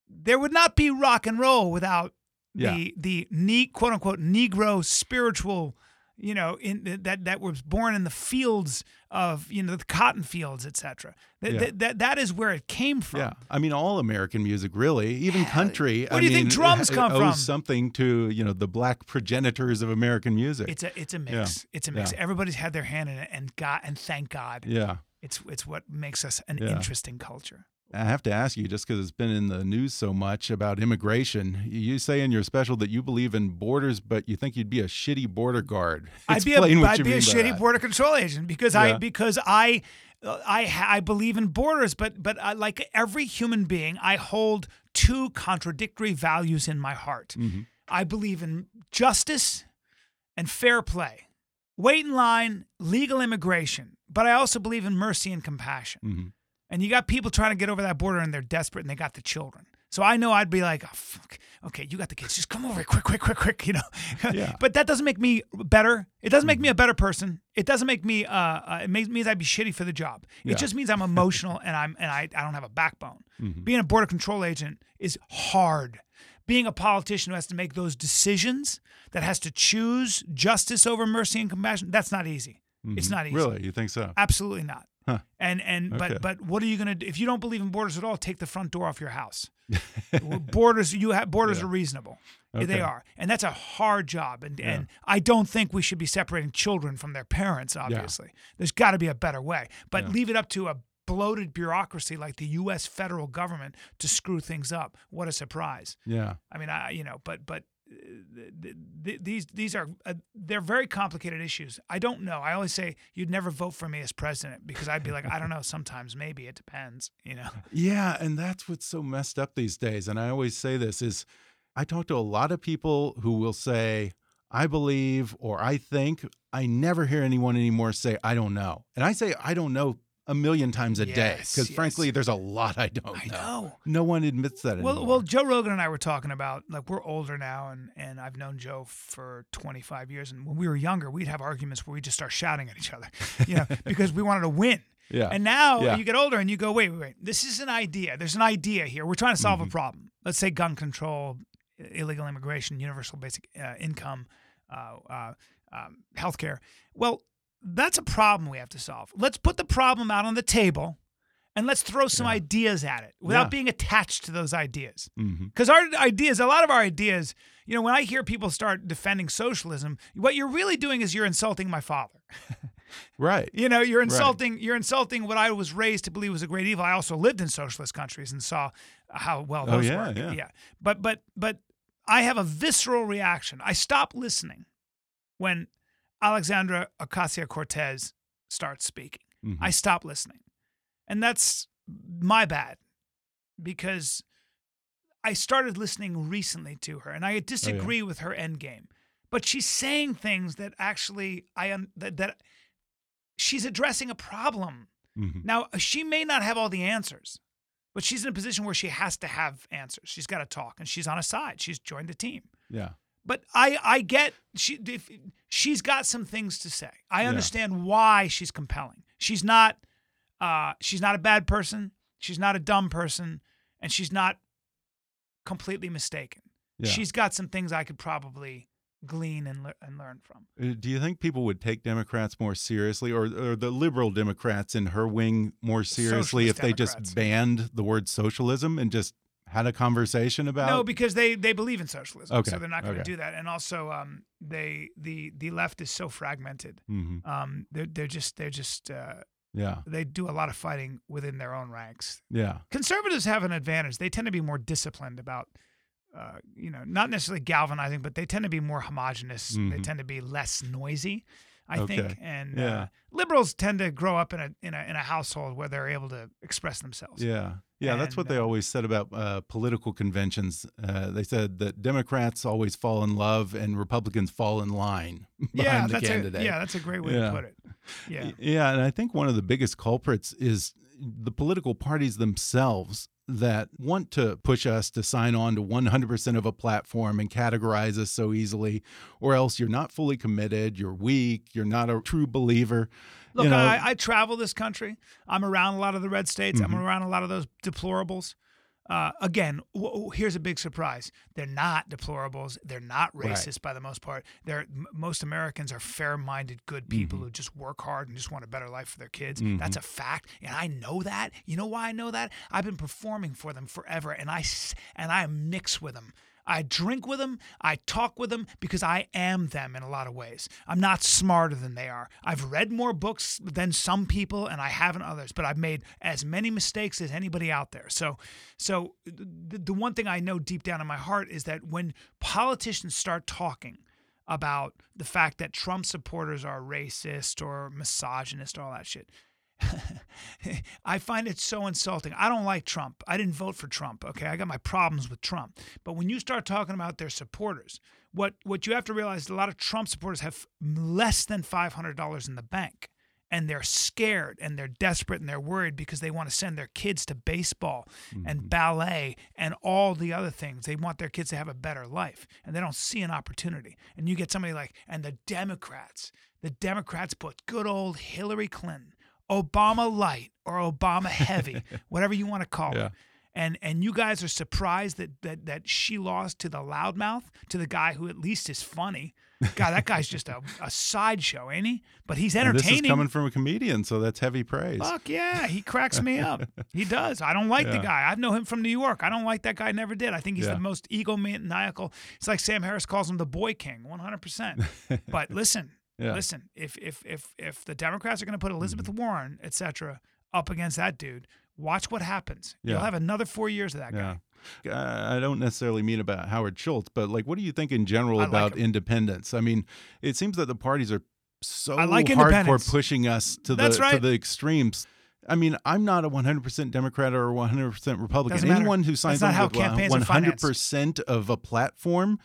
There would not be rock and roll without Yeah. the the ne- quote unquote Negro spiritual, you know, in that that was born in the fields of you know the cotton fields, etc. That, Yeah. that, that that is where it came from. Yeah, I mean, all American music, really, even country. Where I do you think drums it <laughs> come owes from? something to you know the black progenitors of American music. It's a it's a Yeah. mix. It's a mix. Yeah. Everybody's had their hand in it, and God and thank God. yeah, It's it's what makes us an Yeah. interesting culture. I have to ask you, just because it's been in the news so much about immigration. You say in your special that you believe in borders, but you think you'd be a shitty border guard. I'd be a I'd be a shitty that. border control agent because Yeah. I because I uh, I I believe in borders, but but I, like every human being, I hold two contradictory values in my heart. Mm-hmm. I believe in justice and fair play, wait in line, legal immigration, but I also believe in mercy and compassion. Mhm. And you got people trying to get over that border and they're desperate and they got the children. So I know I'd be like, oh, fuck. okay, you got the kids. Just come over here quick, quick, quick, quick, you know. <laughs> Yeah. Mm-hmm. but that doesn't make me better. It doesn't make me a better person. It doesn't make me, uh, uh it makes, means I'd be shitty for the job. Yeah. It just means I'm emotional and I'm, and I, I don't have a backbone. Mm-hmm. Being a border control agent is hard. Being a politician who has to make those decisions, that has to choose justice over mercy and compassion, that's not easy. It's not easy. Mm-hmm. Really, you think so? Absolutely not. Huh. And and Okay. but but what are you gonna do if you don't believe in borders at all? Take the front door off your house. <laughs> borders you have borders Yeah. are reasonable. Okay. They are, and that's a hard job. And Yeah. and I don't think we should be separating children from their parents. Obviously, there's got to be a better way. But Yeah. leave it up to a bloated bureaucracy like the U.S. federal government to screw things up. What a surprise! Yeah. I mean, I you know, but but th- th- these these are uh, they're very complicated issues. I don't know. I always say you'd never vote for me as president because I'd be like, I don't know. Sometimes maybe it depends. You know. <laughs> Yeah, and that's what's so messed up these days. And I always say this is I talk to a lot of people who will say, I believe or I think. I never hear anyone anymore say, I don't know. And I say, I don't know a million times a day because yes. frankly, there's a lot I don't I know. know. No one admits that Well, anymore. well, Joe Rogan and I were talking about like we're older now, and and I've known Joe for 25 years, and when we were younger, we'd have arguments where we just start shouting at each other, you know, <laughs> because we wanted to win. Yeah. And now Yeah. you get older and you go, wait, wait, wait. This is an idea. There's an idea here. We're trying to solve Mm-hmm. a problem. Let's say gun control, illegal immigration, universal basic uh, income, uh, uh, um, healthcare. Well, that's a problem we have to solve. Let's put the problem out on the table and let's throw some ideas at it without Yeah. being attached to those ideas. Mm-hmm. Because our ideas, a lot of our ideas, you know, when I hear people start defending socialism, what you're really doing is you're insulting my father. <laughs> right. You know, you're insulting you're insulting what I was raised to believe was a great evil. I also lived in socialist countries and saw how well those Oh, those yeah, yeah. But but but I have a visceral reaction. I stop listening when Alexandra Ocasio-Cortez starts speaking. Mhm. I stop listening. And that's my bad because I started listening recently to her and I disagree with her end game. But she's saying things that actually I un- that, that she's addressing a problem. Mhm. Now, she may not have all the answers, but she's in a position where she has to have answers. She's got to talk and she's on a side. She's joined the team. Yeah. But I, I get she if, she's got some things to say. I Yeah. understand why she's compelling. She's not uh, she's not a bad person. She's not a dumb person, and she's not completely mistaken. Yeah. She's got some things I could probably glean and, le- and learn from. Uh, Do you think people would take Democrats more seriously, or, or the liberal Democrats in her wing more seriously Socialist if they Democrats. just banned the word socialism and just had a conversation about? No, because they they believe in socialism, Okay, so they're not going to okay. do that. And also, um, they the the left is so fragmented. hmm Um, they're they're just they're just uh, Yeah. they do a lot of fighting within their own ranks. Yeah. conservatives have an advantage. They tend to be more disciplined about, uh, you know, not necessarily galvanizing, but they tend to be more homogenous. They Mhm. tend to be less noisy, I Okay. think. And Yeah. uh, liberals tend to grow up in a in a in a household where they're able to express themselves. Yeah. Yeah, that's what And, they uh, always said about uh, political conventions. Uh, they said that Democrats always fall in love and Republicans fall in line <laughs> behind yeah, the that's candidate. a yeah, that's a great way Yeah. to put it. Yeah. Yeah, and I think one of the biggest culprits is the political parties themselves that want to push us to sign on to 100% of a platform and categorize us so easily, or else you're not fully committed, you're weak, you're not a true believer. Look, you know, I, I travel this country. I'm around a lot of the red states. Mm-hmm. I'm around a lot of those deplorables. Uh, again, w- here's a big surprise: they're not deplorables. They're not Right. racist by the most part. They're m- most Americans are fair-minded, good people Mm-hmm. who just work hard and just want a better life for their kids. That's a fact, and I know that. You know why I know that? I've been performing for them forever, and I s- and I mix with them. I drink with them. I talk with them because I am them in a lot of ways. I'm not smarter than they are. I've read more books than some people, and I haven't others. But I've made as many mistakes as anybody out there. So, so the, the one thing I know deep down in my heart is that when politicians start talking about the fact that Trump supporters are racist or misogynist, all that shit. <laughs> I find it so insulting. I don't like Trump. I didn't vote for Trump. Okay, I got my problems with Trump. But when you start talking about their supporters, what what you have to realize is a lot of Trump supporters have less than five hundred dollars in the bank, and they're scared and they're desperate and they're worried because they want to send their kids to baseball and mm-hmm. ballet and all the other things. They want their kids to have a better life, and they don't see an opportunity. And you get somebody like and the Democrats. The Democrats put good old Hillary Clinton Obama light or Obama heavy, <laughs> whatever you want to call Yeah. it. And and you guys are surprised that that that she lost to the loudmouth, to the guy who at least is funny. God, that guy's just a, a sideshow, ain't he? But he's and this entertaining. is coming from a comedian, so that's heavy praise. Fuck yeah, he cracks me up. <laughs> He does. I don't like the guy. I know him from New York. I don't like that guy. Never did. I think he's Yeah. the most egomaniacal. It's like Sam Harris calls him the boy king, one hundred percent. <laughs> But listen, Yeah. listen. If if if if the Democrats are going to put Elizabeth Warren, et cetera, up against that dude, watch what happens. You'll have another four years of that guy. Yeah. Uh, I don't necessarily mean about Howard Schultz, but like, what do you think in general I about him. independence? I mean, it seems that the parties are so I like hardcore pushing us to That's the to the extremes. I mean, I'm not a 100% Democrat or 100% Republican. Anyone who signs not on with campaigns are financed. 100% of a platform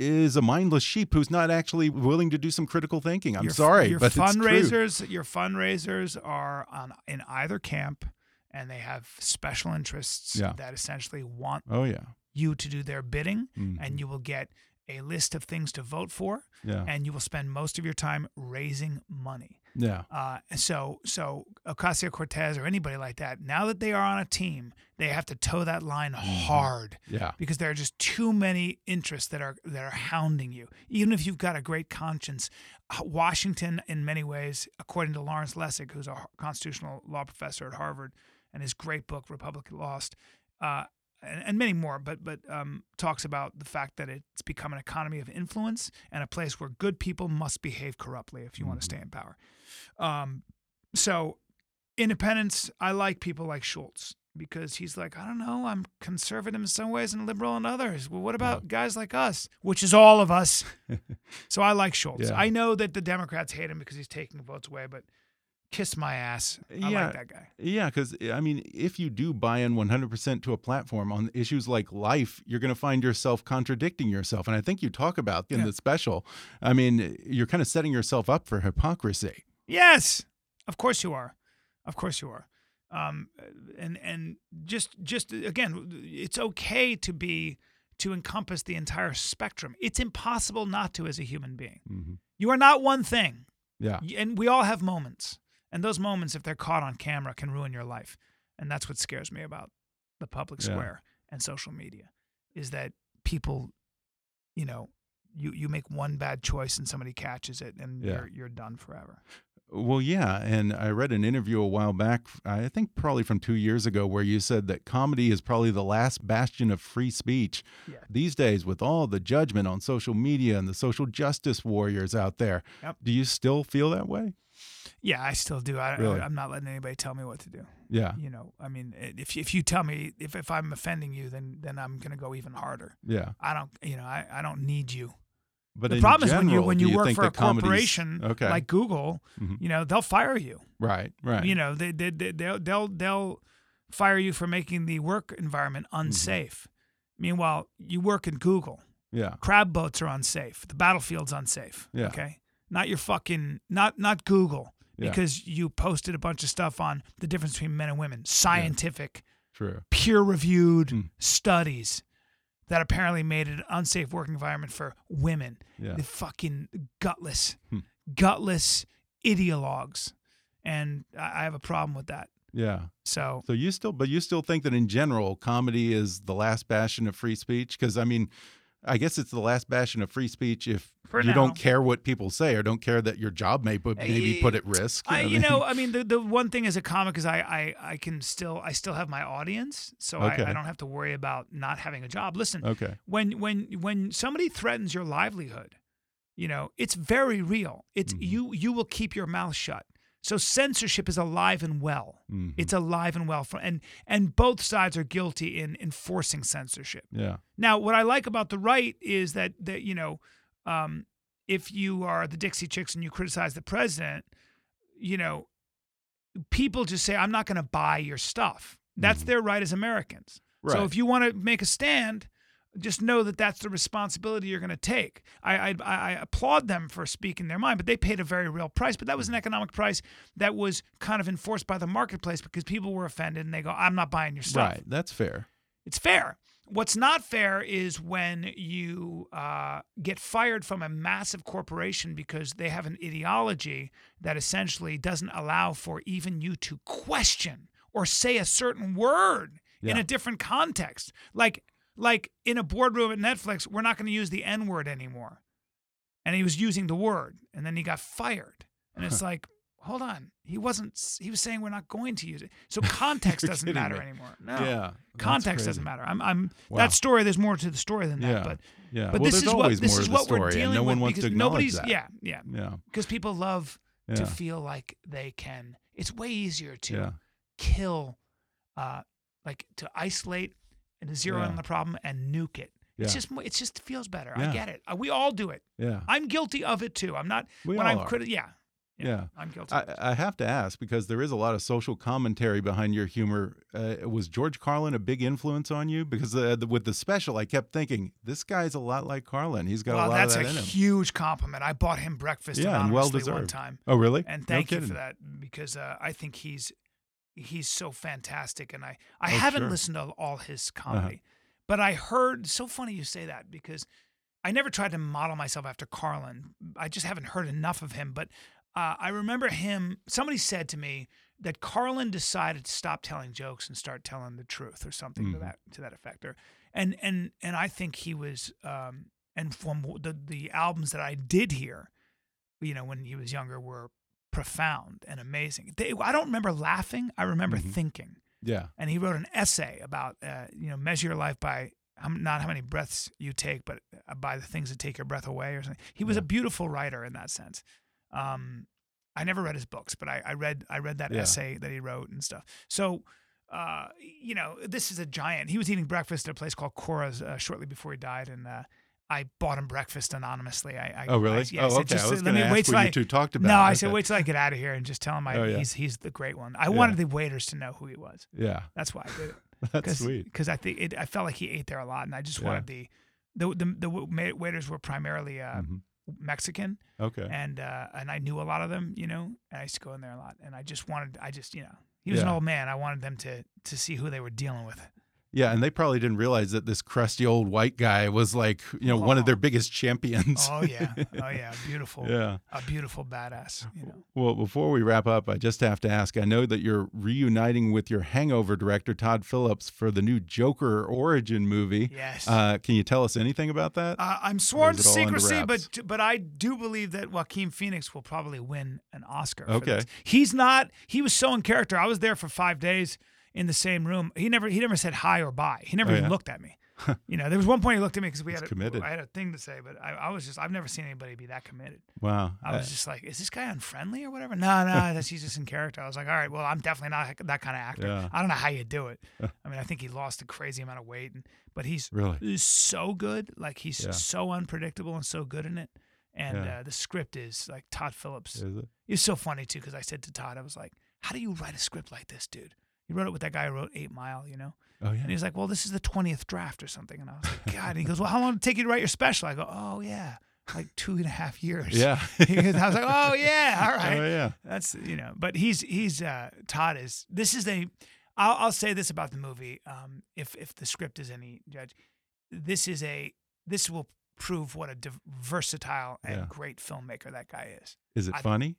is a mindless sheep who's not actually willing to do some critical thinking. I'm Your- sorry, your but fundraisers, your fundraisers are on in either camp, and they have special interests Yeah. that essentially want Oh yeah, you to do their bidding, Mhm. and you will get a list of things to vote for, yeah, and you will spend most of your time raising money. Yeah. Uh, so, so Ocasio Cortez or anybody like that, now that they are on a team, they have to toe that line hard Yeah. because there are just too many interests that are that are hounding you. Even if you've got a great conscience, Washington, in many ways, according to Lawrence Lessig, who's a constitutional law professor at Harvard, and his great book Republic Lost, uh, and, and many more, but but um, talks about the fact that it's become an economy of influence and a place where good people must behave corruptly if you want to stay in power. Um, so independence, I like people like Schultz because he's like, I don't know, I'm conservative in some ways and liberal in others. Well, what about guys like us, which is all of us? <laughs> so I like Schultz. Yeah. I know that the Democrats hate him because he's taking votes away, but kiss my ass. I Yeah. like that guy. Yeah, because I mean, if you do buy in 100% to a platform on issues like life, you're going to find yourself contradicting yourself. And I think you talk about in Yeah. the special, I mean, you're kind of setting yourself up for hypocrisy. Yes, of course you are. Of course you are. Um, and and just just again, it's okay to be to encompass the entire spectrum. It's impossible not to as a human being. Mhm. You are not one thing. Yeah. And we all have moments. And those moments, if they're caught on camera, can ruin your life. And that's what scares me about the public Yeah. square and social media is that people, you know, you, you make one bad choice and somebody catches it and Yeah. you're you're done forever. Well, yeah. And I read an interview a while back, I think probably from two years ago, where you said that comedy is probably the last bastion of free speech. Yeah. These days, with all the judgment on social media and the social justice warriors out there, Yep. do you still feel that way? Yeah, I still do. I, Really? I'm not letting anybody tell me what to do. Yeah. You know, I mean, if if you tell me if, if I'm offending you, then then I'm gonna go even harder. Yeah. I don't, you know, I, I don't need you. But the problem is when you when do you, work for a corporation okay. like Google, Mhm. you know, they'll fire you. right, right. You know, they they they they'll they'll, they'll fire you for making the work environment Mm-hmm. unsafe. Meanwhile, you work in Google. yeah, Crab boats are unsafe. The battlefield's unsafe. Yeah. Okay. Not your fucking not not Google Yeah. because you posted a bunch of stuff on the difference between men and women. Scientific True. peer reviewed Hmm. studies that apparently made it an unsafe working environment for women. Yeah. The fucking gutless, Hmm. gutless ideologues. And I I have a problem with that. Yeah. So So you still, but you still think that in general, comedy is the last bastion of free speech? Because I mean, I guess it's the last bastion of free speech if For you now. don't care what people say or don't care that your job may put, maybe put at risk. I, what you know. I mean, the, the one thing as a comic is I, I, I can still, I still have my audience, so Okay. I, I don't have to worry about not having a job. Listen, Okay. when, when, when somebody threatens your livelihood, you know, it's very real. It's Mm-hmm. you, you will keep your mouth shut. So censorship is alive and well. Mhm. It's alive and well, for, and and both sides are guilty in enforcing censorship. Yeah. Now, what I like about the right is that that you know, um, if you are the Dixie Chicks and you criticize the president, you know, people just say, "I'm not going to buy your stuff." That's their right as Americans. Right. So if you want to make a stand, just know that that's the responsibility you're going to take. I, I I applaud them for speaking their mind, but they paid a very real price. But that was an economic price that was kind of enforced by the marketplace because people were offended and they go, "I'm not buying your stuff." Right. That's fair. It's fair. What's not fair is when you uh, get fired from a massive corporation because they have an ideology that essentially doesn't allow for even you to question or say a certain word in a different context. Like, like in a boardroom at Netflix, we're not going to use the N word anymore. And he was using the word, and then he got fired. And it's <laughs> like, hold on, he wasn't. He was saying we're not going to use it. So <laughs> context doesn't matter me. anymore. No, Yeah, context doesn't matter. I'm, I'm Wow. that story. There's more to the story than that. Yeah, But yeah. but Well, this is what this is what we're dealing no with one wants to because nobody's that. yeah yeah Yeah. because people love Yeah. to feel like they can. It's way easier to Yeah. kill, uh, like to isolate and to zero in on the problem and nuke it. It's just it just feels better. Yeah. I get it. Uh, We all do it. Yeah. I'm guilty of it too. I'm not We when all I'm are. criti- yeah, Yeah. I'm guilty. of it. I, I have to ask because there is a lot of social commentary behind your humor. Uh, was George Carlin a big influence on you? Because uh, the, with the special, I kept thinking this guy's a lot like Carlin. He's got well, a lot of that in him. That's a huge compliment. I bought him breakfast Yeah, and well anonymously one time. Oh, really? and No thank you for that because uh, I think he's he's so fantastic, and I I Oh, haven't sure. Uh-huh. listened to all his comedy, but I heard. So funny you say that because I never tried to model myself after Carlin. I just haven't heard enough of him, but. Uh, I remember him. Somebody said to me that Carlin decided to stop telling jokes and start telling the truth, or something to Mhm. that to that effect. Or, and and and I think he was. Um, and from the the albums that I did hear, you know, when he was younger, were profound and amazing. They, I don't remember laughing. I remember Mhm. thinking. Yeah. And he wrote an essay about, uh, you know, measure your life by how, not how many breaths you take, but uh, by the things that take your breath away or something. He was a beautiful writer in that sense. Um, I never read his books, but I, I read I read that Yeah. essay that he wrote and stuff. So, uh, you know, this is a giant. He was eating breakfast at a place called Cora's uh, shortly before he died, and uh, I bought him breakfast anonymously. I, I Oh, really? I, yeah, I oh, okay. just, I was going to wait ask till what I, you two talked about. no, I Okay. said wait till I get out of here and just tell him I, Oh, yeah. he's he's the great one. I Yeah. wanted the waiters to know who he was. Yeah. That's why I did it. <laughs> That's sweet. Because I think it, I felt like he ate there a lot, and I just Yeah. wanted the the the, the wa- waiters were primarily uh, Mhm. Mexican, Okay. and uh, and I knew a lot of them, you know, and I used to go in there a lot, and I just wanted, I just you know, he was an old man. I wanted them to to see who they were dealing with. Yeah, and they probably didn't realize that this crusty old white guy was like, you know, one of their biggest champions. Oh yeah, oh yeah, <laughs> beautiful, Yeah. a beautiful badass, you know. Well, before we wrap up, I just have to ask. I know that you're reuniting with your Hangover director Todd Phillips for the new Joker origin movie. Yes. Uh, can you tell us anything about that? Uh, I'm sworn to is it all under secrecy, but but I do believe that Joaquin Phoenix will probably win an Oscar. for Okay. he's not. He was so in character. I was there for five days in the same room. He never he never said hi or bye. He never Oh, even yeah? looked at me. <laughs> you know, there was one point he looked at me because we He's had a, committed. I had a thing to say, but I, I was just I've never seen anybody be that committed. wow. I was just like, is this guy unfriendly or whatever? No, no, <laughs> that's he's just in character. I was like, all right, well, I'm definitely not that kind of actor. Yeah. I don't know how you do it. <laughs> I mean, I think he lost a crazy amount of weight, and, but he's Really? he's so good. Like he's Yeah. so unpredictable and so good in it. And Yeah. uh, the script is like Todd Phillips. Is it? It's so funny too because I said to Todd, I was like, "How do you write a script like this, dude?" He wrote it with that guy who wrote Eight Mile, you know. Oh yeah. And he's like, "Well, this is the twentieth draft or something." And I was like, <laughs> "God." And he goes, "Well, how long did it take you to write your special?" I go, "Oh yeah, like two and a half years." Yeah. <laughs> Goes- I was like, "Oh yeah, all <laughs> right." Oh yeah. That's you know, but he's he's uh Todd is this is a I'll, I'll say this about the movie. Um, if if the script is any judge, this is a this will prove what a div- versatile and Yeah. great filmmaker that guy is. Is it I- funny?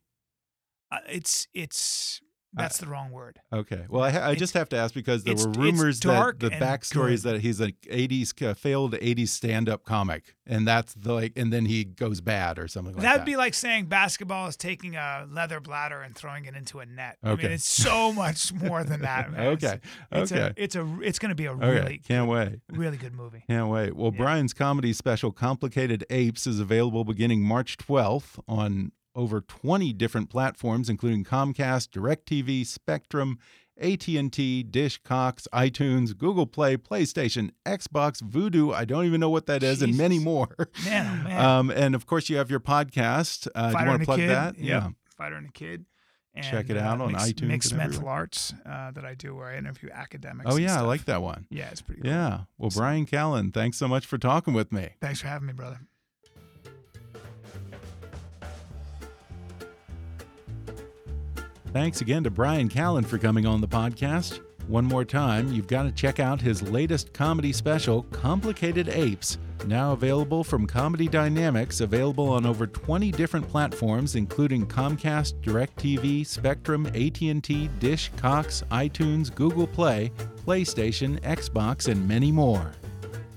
Uh, it's it's that's the wrong word. Okay. Well, I, I just have to ask because there were rumors that the backstory is that he's a '80s uh, failed '80s stand-up comic, and that's the like, and then he goes bad or something like That'd that. be like saying basketball is taking a leather bladder and throwing it into a net. Okay. I mean, it's so <laughs> much more than that. Man. Okay. It's, Okay. A, it's a it's going to be a okay. really Can't wait. really good movie. Can't wait. Well, Bryan's comedy special, Complicated Apes, is available beginning March 12th on over 20 different platforms, including Comcast, DirecTV, Spectrum, AT&T, Dish, Cox, iTunes, Google Play, PlayStation, Xbox, Vudu, I don't even know what that is, and many more. Man, oh man. Um, and of course, you have your podcast. Uh, do you want to plug Kid. that? Yep. Fighter and a Kid. And, Check it uh, out on Mix- iTunes Mixed Mental everywhere. Arts uh, that I do, where I interview academics. Oh, yeah, I like that one. Yeah, it's pretty. cool. Yeah. Well, Bryan Callen, thanks so much for talking with me. Thanks for having me, brother. Thanks again to Bryan Callen for coming on the podcast. One more time, you've got to check out his latest comedy special, Complicated Apes, now available from Comedy Dynamics, available on over 20 different platforms including Comcast, DirecTV, Spectrum, AT&T, Dish, Cox, iTunes, Google Play, PlayStation, Xbox, and many more.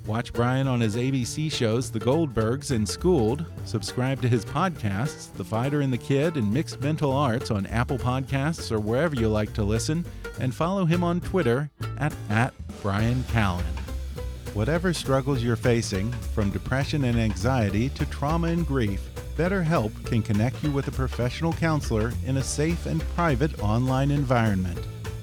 Watch Bryan on his ABC shows The Goldbergs and Schooled. Subscribe to his podcasts, The Fighter and the Kid and Mixed Mental Arts on Apple Podcasts or wherever you like to listen. And follow him on Twitter at, at Bryan Callen. Whatever struggles you're facing, from depression and anxiety to trauma and grief, BetterHelp can connect you with a professional counselor in a safe and private online environment.